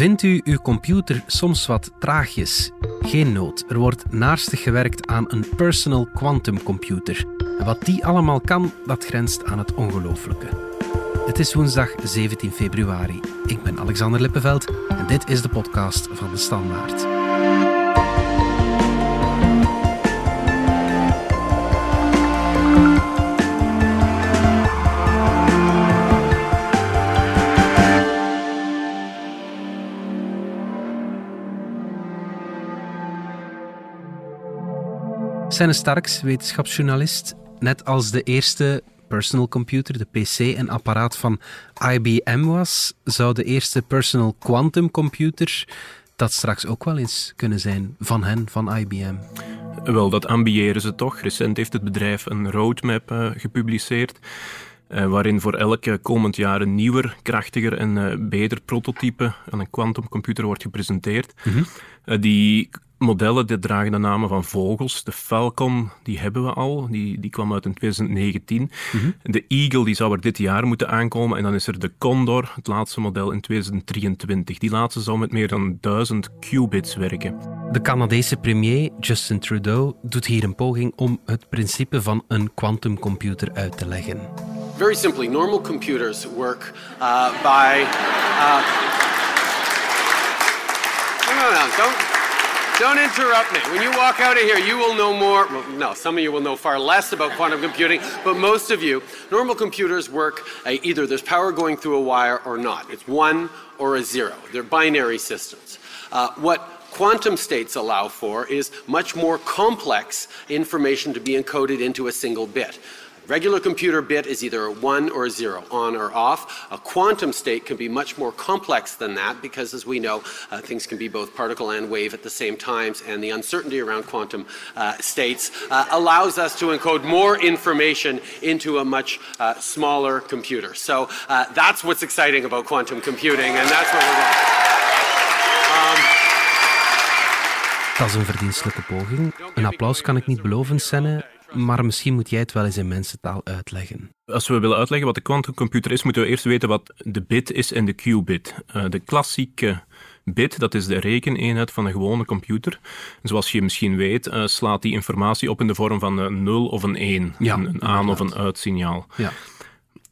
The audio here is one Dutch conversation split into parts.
Vindt u uw computer soms wat traagjes? Geen nood, er wordt naarstig gewerkt aan een personal quantum computer. En wat die allemaal kan, dat grenst aan het ongelooflijke. Het is woensdag 17 februari. Ik ben Alexander Lippenveld en dit is de podcast van de Standaard. Senne Starks, wetenschapsjournalist, net als de eerste personal computer, de PC, een apparaat van IBM was, zou de eerste personal quantum computer dat straks ook wel eens kunnen zijn van hen, van IBM. Wel, dat ambiëren ze toch. Recent heeft het bedrijf een roadmap uh, gepubliceerd. Uh, waarin voor elke komend jaar een nieuwer, krachtiger en uh, beter prototype aan een quantumcomputer wordt gepresenteerd. Mm -hmm. Die modellen die dragen de namen van vogels. De Falcon, die hebben we al. Die, die kwam uit in 2019. Mm -hmm. De Eagle, die zou er dit jaar moeten aankomen. En dan is er de Condor, het laatste model in 2023. Die laatste zou met meer dan 1000 qubits werken. De Canadese premier Justin Trudeau doet hier een poging om het principe van een quantumcomputer uit te leggen. Very simply, normal computers work uh, by... Uh... Don't... Don't interrupt me. When you walk out of here, you will know more. Well, no, some of you will know far less about quantum computing, but most of you, normal computers work uh, either there's power going through a wire or not. It's one or a zero. They're binary systems. Uh, what quantum states allow for is much more complex information to be encoded into a single bit. Regular computer bit is either a 1 or a 0, on or off. A quantum state can be much more complex than that because, as we know, uh, things can be both particle and wave at the same times, and the uncertainty around quantum uh, states uh, allows us to encode more information into a much uh, smaller computer. So uh, that's what's exciting about quantum computing, and that's what we're doing. Um, dat is een verdienstelijke poging. Een applaus kan ik niet beloven, Senne. Maar misschien moet jij het wel eens in mensentaal uitleggen. Als we willen uitleggen wat de quantumcomputer is, moeten we eerst weten wat de bit is en de qubit. Uh, de klassieke bit, dat is de rekeneenheid van een gewone computer. Zoals je misschien weet, uh, slaat die informatie op in de vorm van een 0 of een 1, ja, een, een aan- of een uitsignaal. Ja.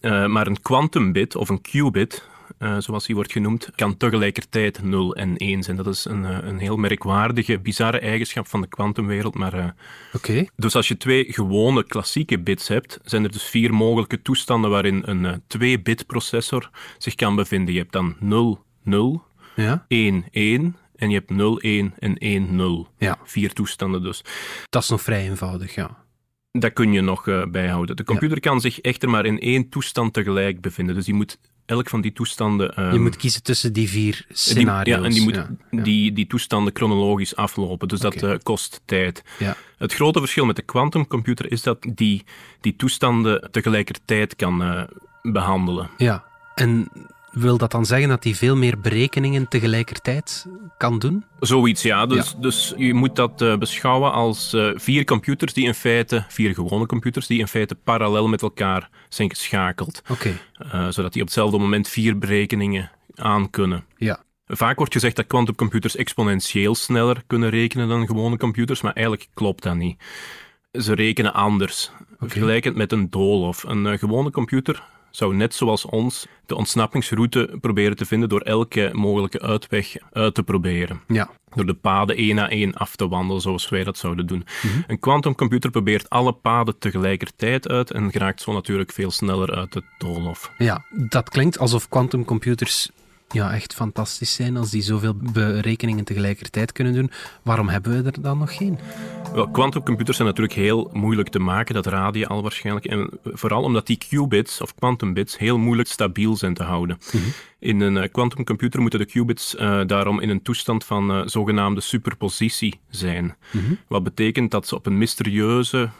Uh, maar een quantumbit of een qubit, uh, zoals die wordt genoemd, kan tegelijkertijd 0 en 1 zijn. Dat is een, uh, een heel merkwaardige, bizarre eigenschap van de kwantumwereld. Maar, uh, okay. Dus als je twee gewone klassieke bits hebt, zijn er dus vier mogelijke toestanden waarin een 2-bit processor zich kan bevinden. Je hebt dan 0, 0, ja. 1, 1 en je hebt 0, 1 en 1, 0. Ja. Vier toestanden dus. Dat is nog vrij eenvoudig, ja. Dat kun je nog uh, bijhouden. De computer ja. kan zich echter maar in één toestand tegelijk bevinden. Dus die moet elk van die toestanden... Um, je moet kiezen tussen die vier scenario's. Die, ja, en die moet ja, ja. Die, die toestanden chronologisch aflopen. Dus okay. dat uh, kost tijd. Ja. Het grote verschil met de quantumcomputer is dat die die toestanden tegelijkertijd kan uh, behandelen. Ja, en wil dat dan zeggen dat hij veel meer berekeningen tegelijkertijd kan doen? Zoiets, ja. Dus, ja. dus je moet dat uh, beschouwen als uh, vier computers die in feite, vier gewone computers, die in feite parallel met elkaar zijn geschakeld. Oké. Okay. Uh, zodat die op hetzelfde moment vier berekeningen aan kunnen. Ja. Vaak wordt gezegd dat quantumcomputers exponentieel sneller kunnen rekenen dan gewone computers, maar eigenlijk klopt dat niet. Ze rekenen anders. Okay. Vergelijkend met een doolhof. Een gewone computer zou net zoals ons de ontsnappingsroute proberen te vinden door elke mogelijke uitweg uit te proberen. Ja. Door de paden één na één af te wandelen, zoals wij dat zouden doen. Mm-hmm. Een quantumcomputer probeert alle paden tegelijkertijd uit en geraakt zo natuurlijk veel sneller uit het doolhof. Ja, dat klinkt alsof quantumcomputers ja, echt fantastisch zijn als die zoveel berekeningen tegelijkertijd kunnen doen. Waarom hebben we er dan nog geen? Wel, quantumcomputers zijn natuurlijk heel moeilijk te maken, dat raad je al waarschijnlijk. En vooral omdat die qubits of quantumbits heel moeilijk stabiel zijn te houden. Mm-hmm. In een quantumcomputer moeten de qubits uh, daarom in een toestand van uh, zogenaamde superpositie zijn. Mm-hmm. Wat betekent dat ze op een mysterieuze,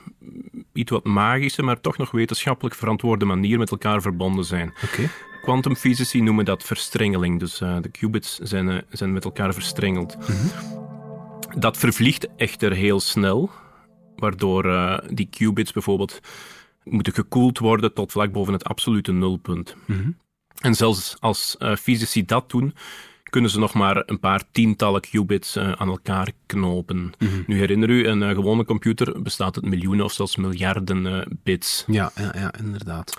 iets wat magische, maar toch nog wetenschappelijk verantwoorde manier met elkaar verbonden zijn. Okay. Quantumfysici noemen dat verstrengeling. Dus uh, de qubits zijn, uh, zijn met elkaar verstrengeld. Mm-hmm. Dat vervliegt echter heel snel, waardoor uh, die qubits bijvoorbeeld moeten gekoeld worden tot vlak boven het absolute nulpunt. Mm-hmm. En zelfs als fysici dat doen, kunnen ze nog maar een paar tientallen qubits uh, aan elkaar knopen. Mhm. Nu herinner u, een uh, gewone computer bestaat uit miljoenen of zelfs miljarden uh, bits. Ja, ja, ja, inderdaad.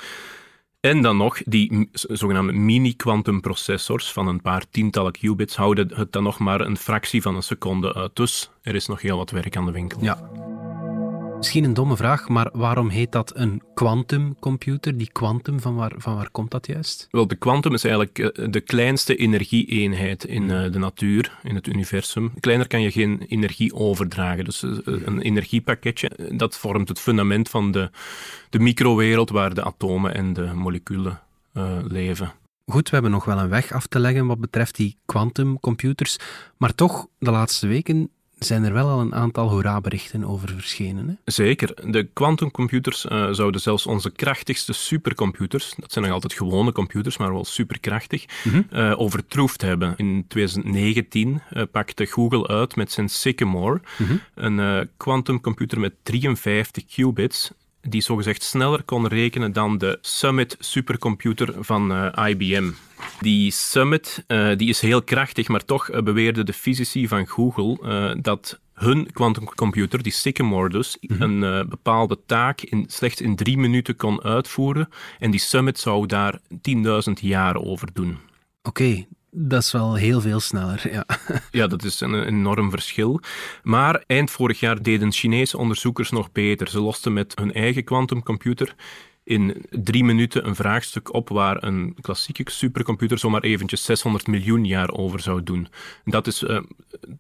En dan nog, die zogenaamde mini-quantumprocessors van een paar tientallen qubits houden het dan nog maar een fractie van een seconde uit. Dus er is nog heel wat werk aan de winkel. Ja. Misschien een domme vraag, maar waarom heet dat een quantumcomputer? Die quantum, van waar, van waar komt dat juist? Wel, de quantum is eigenlijk eh, de kleinste energieeenheid in eh, de natuur, in het universum. Kleiner kan je geen energie overdragen. Dus eh, een energiepakketje, dat vormt het fundament van de, de microwereld waar de atomen en de moleculen leven. Goed, we hebben nog wel een weg af te leggen wat betreft die quantumcomputers, maar toch, de laatste weken zijn er wel al een aantal hoera-berichten over verschenen. Hè? Zeker. De quantumcomputers uh, zouden zelfs onze krachtigste supercomputers, dat zijn nog altijd gewone computers, maar wel superkrachtig, mm -hmm. uh, overtroefd hebben. In 2019 uh, pakte Google uit met zijn Sycamore, mm -hmm. een quantumcomputer met 53 qubits, die zogezegd sneller kon rekenen dan de Summit supercomputer van IBM. Die Summit uh, die is heel krachtig, maar toch uh, beweerden de fysici van Google uh, dat hun quantumcomputer, die Sycamore dus, mm -hmm. een bepaalde taak in, slechts in drie minuten kon uitvoeren. En die Summit zou daar 10.000 jaar over doen. Oké, okay. Dat is wel heel veel sneller, ja. Ja, dat is een enorm verschil. Maar eind vorig jaar deden Chinese onderzoekers nog beter. Ze losten met hun eigen quantumcomputer in drie minuten een vraagstuk op waar een klassieke supercomputer zomaar eventjes 600 miljoen jaar over zou doen. Dat is uh,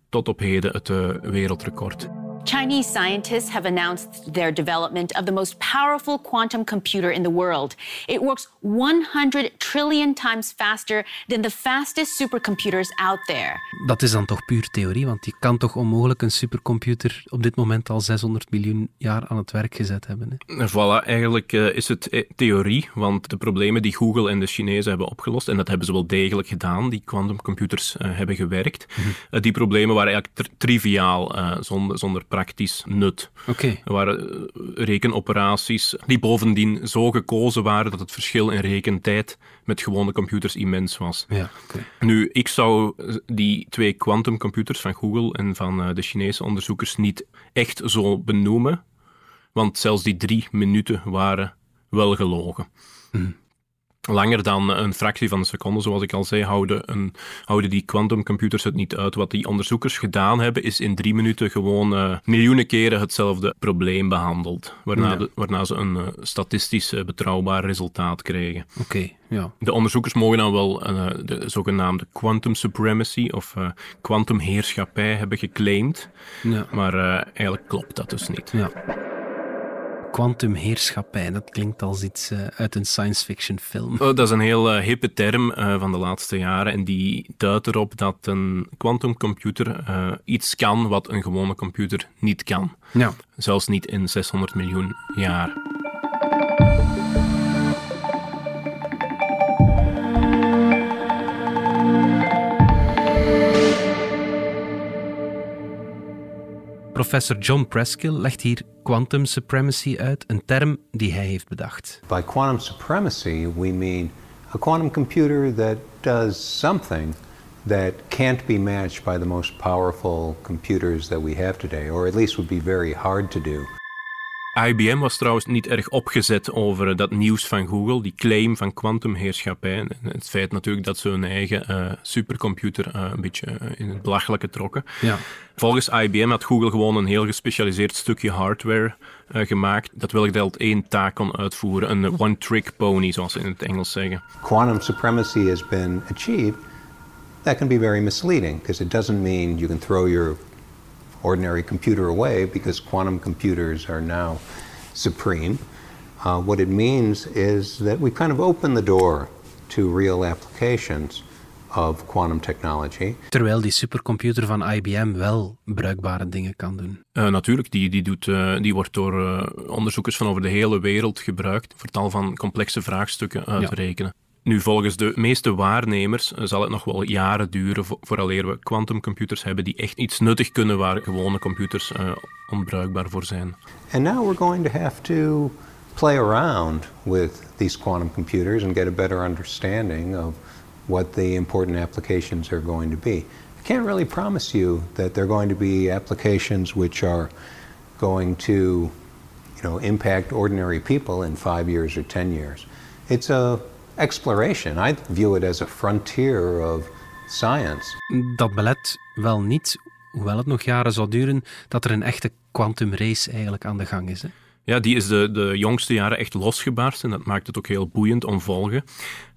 tot op heden het uh, wereldrecord. Chinese scientists have announced their development of the most powerful quantum computer in the world. It works 100 trillion times faster than the fastest supercomputers out there. Dat is dan toch puur theorie, want je kan toch onmogelijk een supercomputer op dit moment al 600 miljoen jaar aan het werk gezet hebben. Hè? Voilà, eigenlijk uh, is het theorie, want de problemen die Google en de Chinezen hebben opgelost, en dat hebben ze wel degelijk gedaan, die quantumcomputers uh, hebben gewerkt, mm -hmm. uh, die problemen waren eigenlijk tri triviaal, zonder, zonder praktisch nut. Okay. Er waren rekenoperaties die bovendien zo gekozen waren dat het verschil in rekentijd met gewone computers immens was. Ja, okay. Nu, ik zou die twee quantumcomputers van Google en van de Chinese onderzoekers niet echt zo benoemen, want zelfs die drie minuten waren wel gelogen. Hmm. Langer dan een fractie van een seconde, zoals ik al zei, houden, een, houden die quantumcomputers het niet uit. Wat die onderzoekers gedaan hebben, is in drie minuten gewoon uh, miljoenen keren hetzelfde probleem behandeld. Waarna, Ja. de, waarna ze een uh, statistisch uh, betrouwbaar resultaat kregen. Oké, ja. De onderzoekers mogen dan wel de zogenaamde quantum supremacy of uh, quantum heerschappij hebben geclaimd. Ja. Maar eigenlijk klopt dat dus niet. ja. Quantumheerschappij, dat klinkt als iets uh, uit een science fiction film. Oh, dat is een heel uh, hippe term uh, van de laatste jaren en die duidt erop dat een quantumcomputer iets kan wat een gewone computer niet kan. Ja. Zelfs niet in 600 miljoen jaar. Professor John Preskill legt hier quantum supremacy uit, een term die hij heeft bedacht. By quantum supremacy, we mean a quantum computer that does something that can't be matched by the most powerful computers that we have today, or at least would be very hard to do. IBM was trouwens niet erg opgezet over dat nieuws van Google, die claim van kwantumheerschappij. Het feit natuurlijk dat ze hun eigen uh, supercomputer uh, een beetje in het belachelijke trokken. Ja. Volgens IBM had Google gewoon een heel gespecialiseerd stukje hardware gemaakt dat welk deel één taak kon uitvoeren. Een one-trick pony, zoals ze in het Engels zeggen. Quantum supremacy has been achieved. That can be very misleading because it doesn't mean you can throw your ordinary computer away because quantum computers are now supreme. Uh, what it means is that we kind of open the door to real applications of quantum technology. Terwijl die supercomputer van IBM wel bruikbare dingen kan doen. Uh, natuurlijk, die, die, doet, uh, die wordt door uh, onderzoekers van over de hele wereld gebruikt voor tal van complexe vraagstukken uit te Ja. rekenen. Nu, volgens de meeste waarnemers zal het nog wel jaren duren vo vooraleer we quantumcomputers hebben die echt iets nuttig kunnen waar gewone computers uh, onbruikbaar voor zijn. And now we're going to have to play around with these quantum computers and get a better understanding of what the important applications are going to be. I can't really promise you that they're going to be applications which are going to, you know, impact ordinary people in five years or ten years. It's a exploration. I view it as a frontier of science. Dat belet wel niet, hoewel het nog jaren zal duren, dat er een echte quantum race eigenlijk aan de gang is. Hè? Ja, die is de, de jongste jaren echt losgebarst en dat maakt het ook heel boeiend om volgen.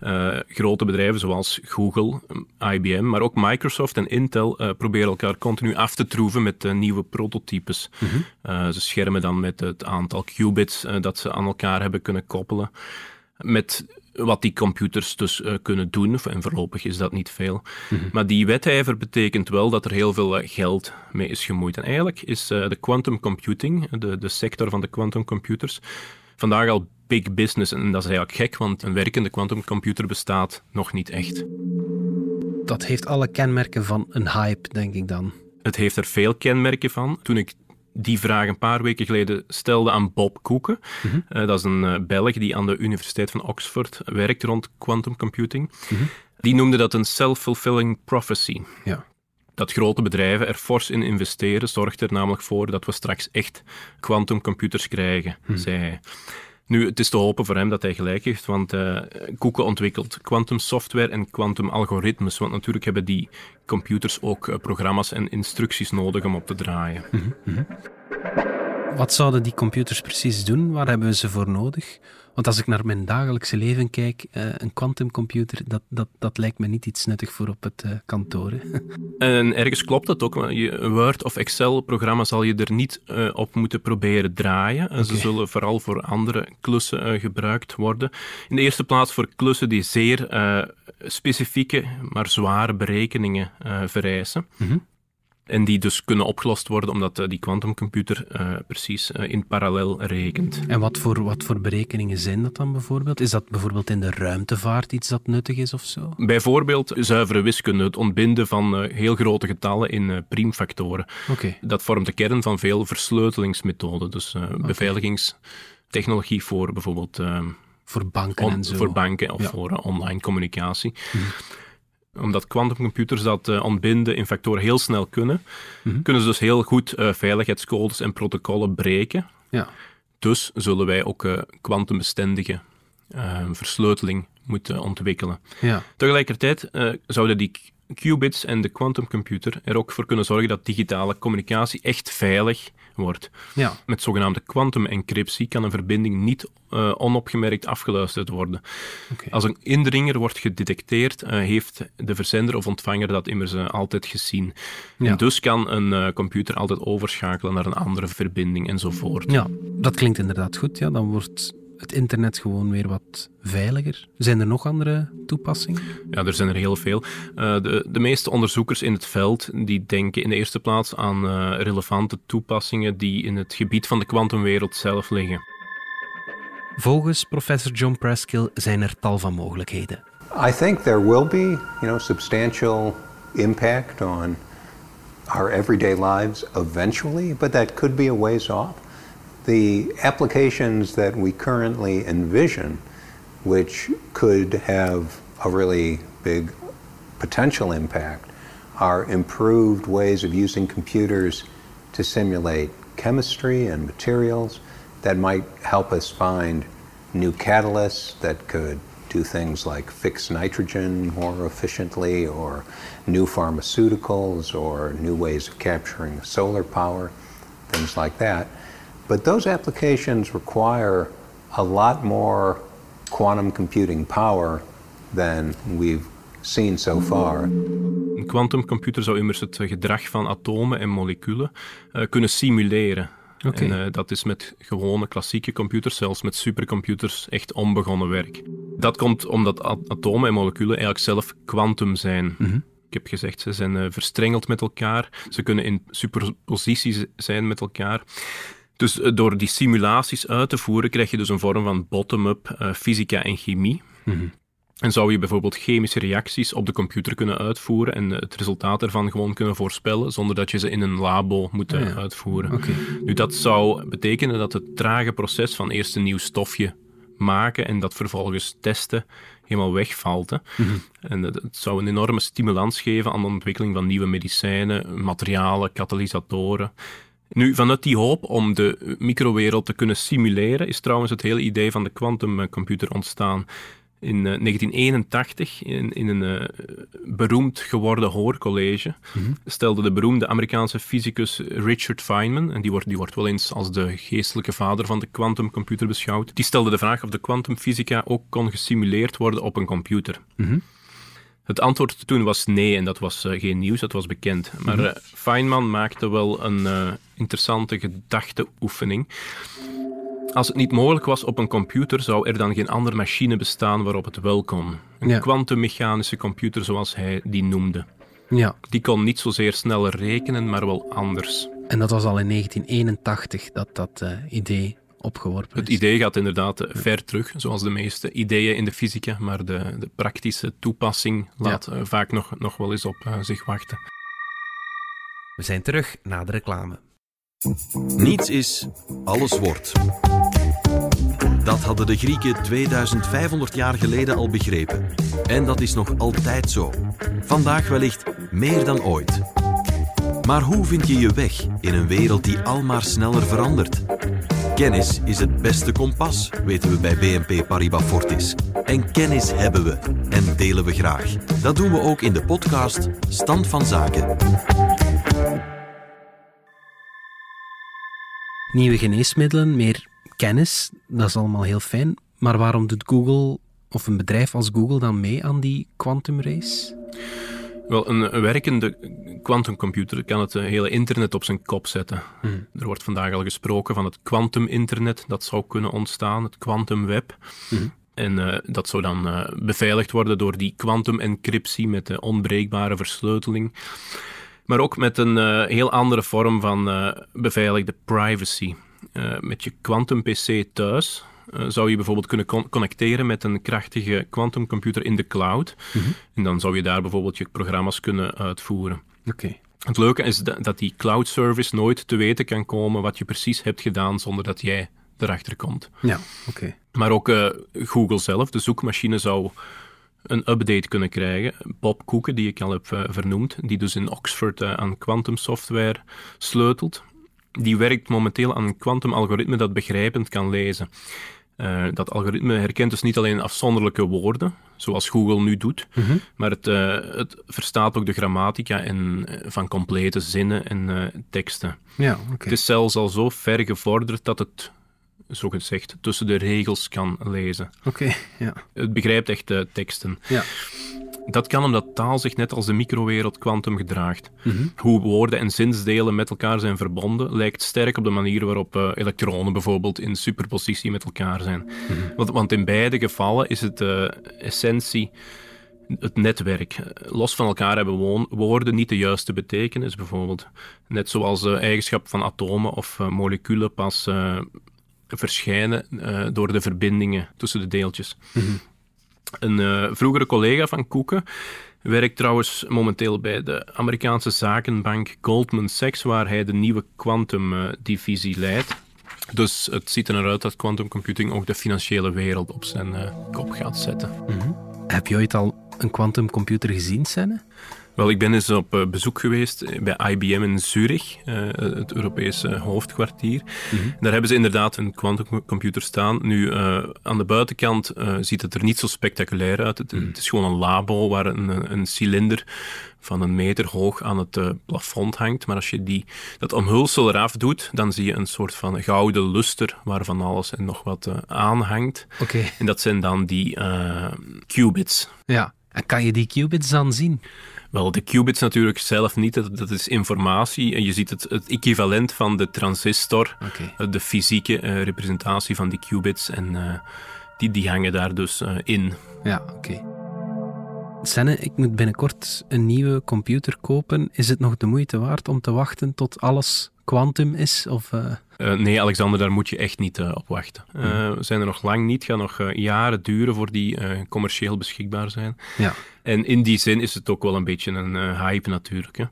Uh, grote bedrijven zoals Google, IBM, maar ook Microsoft en Intel uh, proberen elkaar continu af te troeven met uh, nieuwe prototypes. Mm -hmm. ze schermen dan met het aantal qubits dat ze aan elkaar hebben kunnen koppelen. Met wat die computers dus uh, kunnen doen. En voorlopig is dat niet veel. Mm -hmm. Maar die wedijver betekent wel dat er heel veel uh, geld mee is gemoeid. En eigenlijk is uh, de quantum computing, de, de sector van de quantum computers, vandaag al big business. En dat is eigenlijk gek, want een werkende quantumcomputer bestaat nog niet echt. Dat heeft alle kenmerken van een hype, denk ik dan. Het heeft er veel kenmerken van. Toen ik die vraag een paar weken geleden stelde aan Bob Koeken. Mm -hmm. uh, dat is een uh, Belg die aan de Universiteit van Oxford werkt rond quantum computing. Mm -hmm. Die noemde dat een self-fulfilling prophecy. Ja. Dat grote bedrijven er fors in investeren zorgt er namelijk voor dat we straks echt quantumcomputers krijgen, mm -hmm. zei hij. Nu, het is te hopen voor hem dat hij gelijk heeft, want uh, Koeken ontwikkelt quantum software en quantum algoritmes. Want natuurlijk hebben die computers ook uh, programma's en instructies nodig om op te draaien. Mm -hmm. Wat zouden die computers precies doen? Waar hebben we ze voor nodig? Want als ik naar mijn dagelijkse leven kijk, uh, een quantumcomputer, dat, dat, dat lijkt me niet iets nuttig voor op het uh, kantoor. en ergens klopt dat ook. Je Word of Excel-programma zal je er niet uh, op moeten proberen draaien. Okay. Ze zullen vooral voor andere klussen gebruikt worden. In de eerste plaats voor klussen die zeer specifieke, maar zware berekeningen vereisen. Mm -hmm. En die dus kunnen opgelost worden omdat uh, die quantumcomputer uh, precies uh, in parallel rekent. En wat voor, wat voor berekeningen zijn dat dan bijvoorbeeld? Is dat bijvoorbeeld in de ruimtevaart iets dat nuttig is of zo? Bijvoorbeeld zuivere wiskunde, het ontbinden van heel grote getallen in priemfactoren. Okay. Dat vormt de kern van veel versleutelingsmethoden. Dus okay. beveiligingstechnologie voor bijvoorbeeld... voor banken on, en zo. Voor banken of ja. voor online communicatie. Hmm omdat quantumcomputers dat uh, ontbinden in factoren heel snel kunnen, mm -hmm. kunnen ze dus heel goed uh, veiligheidscodes en protocollen breken. Ja. Dus zullen wij ook kwantumbestendige uh, versleuteling moeten ontwikkelen. Ja. Tegelijkertijd zouden die qubits en de quantumcomputer er ook voor kunnen zorgen dat digitale communicatie echt veilig wordt. Ja. Met zogenaamde quantum-encryptie kan een verbinding niet uh, onopgemerkt afgeluisterd worden. Okay. Als een indringer wordt gedetecteerd, uh, heeft de verzender of ontvanger dat immers uh, altijd gezien. Ja. En dus kan een computer altijd overschakelen naar een andere verbinding enzovoort. Ja, dat klinkt inderdaad goed. Ja, dan wordt het internet gewoon weer wat veiliger? Zijn er nog andere toepassingen? Ja, er zijn er heel veel. Uh, de, de meeste onderzoekers in het veld die denken in de eerste plaats aan uh, relevante toepassingen die in het gebied van de kwantumwereld zelf liggen. Volgens professor John Preskill zijn er tal van mogelijkheden. I think there will be, you know, substantial impact on our everyday lives eventually, but that could be a ways off. The applications that we currently envision, which could have a really big potential impact, are improved ways of using computers to simulate chemistry and materials that might help us find new catalysts that could do things like fix nitrogen more efficiently, or new pharmaceuticals, or new ways of capturing solar power, things like that. But those applications require a lot more quantum computing power than we've seen so far. Een quantumcomputer zou immers het gedrag van atomen en moleculen uh, kunnen simuleren. Okay. En uh, dat is met gewone klassieke computers, zelfs met supercomputers, echt onbegonnen werk. Dat komt omdat atomen en moleculen eigenlijk zelf kwantum zijn. Mm -hmm. Ik heb gezegd, ze zijn uh, verstrengeld met elkaar. Ze kunnen in superpositie zijn met elkaar. Dus door die simulaties uit te voeren, krijg je dus een vorm van bottom-up uh, fysica en chemie. Mm -hmm. En zou je bijvoorbeeld chemische reacties op de computer kunnen uitvoeren en het resultaat ervan gewoon kunnen voorspellen, zonder dat je ze in een labo moet oh ja. uitvoeren. Okay. Nu, dat zou betekenen dat het trage proces van eerst een nieuw stofje maken en dat vervolgens testen helemaal wegvalt. Hè. En het, het zou een enorme stimulans geven aan de ontwikkeling van nieuwe medicijnen, materialen, katalysatoren. Nu, vanuit die hoop om de microwereld te kunnen simuleren, is trouwens het hele idee van de quantumcomputer ontstaan. In eh, 1981, in, in een eh, beroemd geworden hoorcollege, stelde de beroemde Amerikaanse fysicus Richard Feynman, en die wordt, die wordt wel eens als de geestelijke vader van de quantumcomputer beschouwd, die stelde de vraag of de kwantumfysica ook kon gesimuleerd worden op een computer. Het antwoord toen was nee, en dat was eh, geen nieuws, dat was bekend. Maar eh, Feynman maakte wel een eh, interessante gedachteoefening. Als het niet mogelijk was op een computer, zou er dan geen andere machine bestaan waarop het wel kon. Een Ja. kwantummechanische computer, zoals hij die noemde. Ja, Die kon niet zozeer sneller rekenen, maar wel anders. en dat was al in 1981 dat dat idee opgeworpen Het is. idee gaat inderdaad ver terug, zoals de meeste ideeën in de fysica, maar de, de praktische toepassing laat eh, vaak nog, nog wel eens op eh, zich wachten. We zijn terug na de reclame. Niets is, alles wordt. Dat hadden de Grieken 2500 jaar geleden al begrepen. En dat is nog altijd zo. Vandaag wellicht meer dan ooit. Maar hoe vind je je weg in een wereld die almaar sneller verandert? Kennis is het beste kompas, weten we bij BNP Paribas Fortis. En kennis hebben we en delen we graag. Dat doen we ook in de podcast Stand van Zaken. Nieuwe geneesmiddelen, meer kennis, dat is allemaal heel fijn. Maar waarom doet Google of een bedrijf als Google dan mee aan die quantum race? Wel, een, een werkende quantumcomputer kan het eh, hele internet op zijn kop zetten. Er wordt vandaag al gesproken van het quantum-internet dat zou kunnen ontstaan, het quantumweb. En eh, dat zou dan eh, beveiligd worden door die quantum-encryptie met de onbreekbare versleuteling. Maar ook met een heel andere vorm van beveiligde privacy. Met je quantum-PC thuis eh, zou je bijvoorbeeld kunnen con- connecteren met een krachtige quantumcomputer in de cloud. En dan zou je daar bijvoorbeeld je programma's kunnen uitvoeren. Oké. Het leuke is da- dat die cloud service nooit te weten kan komen wat je precies hebt gedaan zonder dat jij erachter komt. Ja, oké. Maar ook eh, Google zelf, de zoekmachine, zou een update kunnen krijgen. Bob Koeken, die ik al heb eh, vernoemd, die dus in Oxford aan quantumsoftware sleutelt, die werkt momenteel aan een quantum-algoritme dat begrijpend kan lezen. Eh, dat algoritme herkent dus niet alleen afzonderlijke woorden, zoals Google nu doet, maar het, eh, het verstaat ook de grammatica en, eh, van complete zinnen en teksten. Ja. Het is zelfs al zo ver gevorderd dat het, zo gezegd, tussen de regels kan lezen. Oké, ja. Het begrijpt echt teksten. Ja. Dat kan omdat taal zich net als de microwereld kwantum gedraagt. Hoe woorden en zinsdelen met elkaar zijn verbonden, lijkt sterk op de manier waarop eh, elektronen bijvoorbeeld in superpositie met elkaar zijn. want, want in beide gevallen is het eh, essentie het netwerk. Los van elkaar hebben woorden niet de juiste betekenis, bijvoorbeeld. Net zoals de eigenschap van atomen of eh, moleculen pas eh, verschijnen eh, door de verbindingen tussen de deeltjes. Een eh, vroegere collega van Koeken werkt trouwens momenteel bij de Amerikaanse zakenbank Goldman Sachs, waar hij de nieuwe quantum-divisie leidt. Dus het ziet er uit dat quantum computing ook de financiële wereld op zijn eh, kop gaat zetten. Heb je ooit al een quantumcomputer gezien, Senne? Wel, ik ben eens op eh, bezoek geweest bij IBM in Zurich, eh, het Europese hoofdkwartier. Daar hebben ze inderdaad een quantumcomputer staan. Nu, eh, aan de buitenkant ziet het er niet zo spectaculair uit. Het, het is gewoon een labo waar een, een cilinder van een meter hoog aan het plafond hangt. Maar als je die, dat omhulsel eraf doet, dan zie je een soort van gouden luster waarvan alles en nog wat aanhangt. Oké. En dat zijn dan die qubits. Ja. En kan je die qubits dan zien? Wel, de qubits natuurlijk zelf niet, dat, dat is informatie. En je ziet het, het equivalent van de transistor, eh, de fysieke eh, representatie van die qubits. En eh, die, die hangen daar dus in. Ja, oké. Senne, ik moet binnenkort een nieuwe computer kopen. Is het nog de moeite waard om te wachten tot alles quantum is? Of, nee, Alexander, daar moet je echt niet op wachten. Eh, We zijn er nog lang niet. Het gaat nog jaren duren voor die commercieel beschikbaar zijn. Ja. En in die zin is het ook wel een beetje een eh, hype natuurlijk. Hè.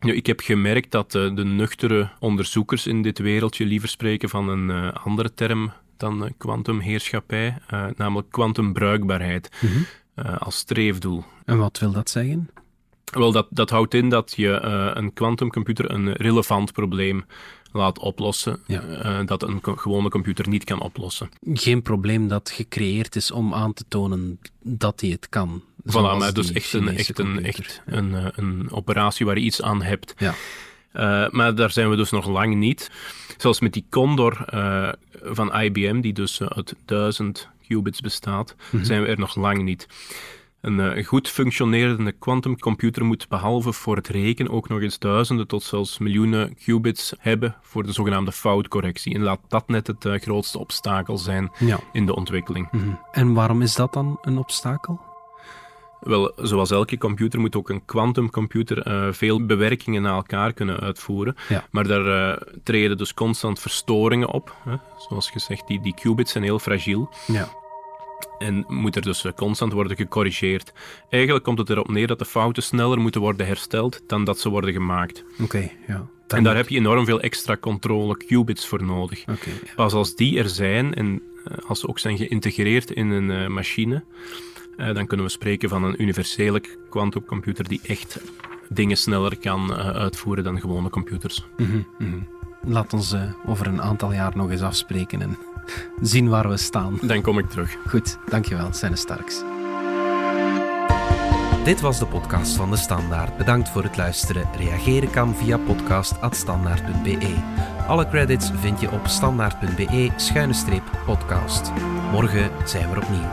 Nu, ik heb gemerkt dat eh, de nuchtere onderzoekers in dit wereldje liever spreken van een eh, andere term dan kwantumheerschappij, namelijk kwantumbruikbaarheid. als streefdoel. En wat wil dat zeggen? Wel, dat, dat houdt in dat je een quantumcomputer een relevant probleem laat oplossen, ja. uh, dat een gewone computer niet kan oplossen. Geen probleem dat gecreëerd is om aan te tonen dat hij het kan. Voilà, maar dus echt, een, echt, een, echt een, uh, een operatie waar je iets aan hebt. Ja. maar daar zijn we dus nog lang niet. Zoals met die Condor van IBM, die dus uit duizend qubits bestaat, mm -hmm. zijn we er nog lang niet. Een, een goed functionerende quantumcomputer moet behalve voor het rekenen ook nog eens duizenden tot zelfs miljoenen qubits hebben voor de zogenaamde foutcorrectie. En laat dat net het uh, grootste obstakel zijn ja. in de ontwikkeling. Mm -hmm. En waarom is dat dan een obstakel? Wel, zoals elke computer moet ook een quantumcomputer uh, veel bewerkingen na elkaar kunnen uitvoeren. Ja. Maar daar uh, treden dus constant verstoringen op. Hè. Zoals gezegd, die, die qubits zijn heel fragiel. Ja. En moet er dus constant worden gecorrigeerd. Eigenlijk komt het erop neer dat de fouten sneller moeten worden hersteld dan dat ze worden gemaakt. Oké, okay, ja. En daar heb je enorm veel extra controle qubits voor nodig. Okay, ja. Pas als die er zijn en als ze ook zijn geïntegreerd in een uh, machine, uh, dan kunnen we spreken van een universele quantumcomputer die echt dingen sneller kan uitvoeren dan gewone computers. Mm -hmm, mm -hmm. Laat ons over een aantal jaar nog eens afspreken en zien waar we staan. Dan kom ik terug. Goed, dankjewel, Senne Starks. Dit was de podcast van De Standaard. Bedankt voor het luisteren. Reageren kan via podcast.standaard.be. Alle credits vind je op standaard.be-podcast. Morgen zijn we er opnieuw.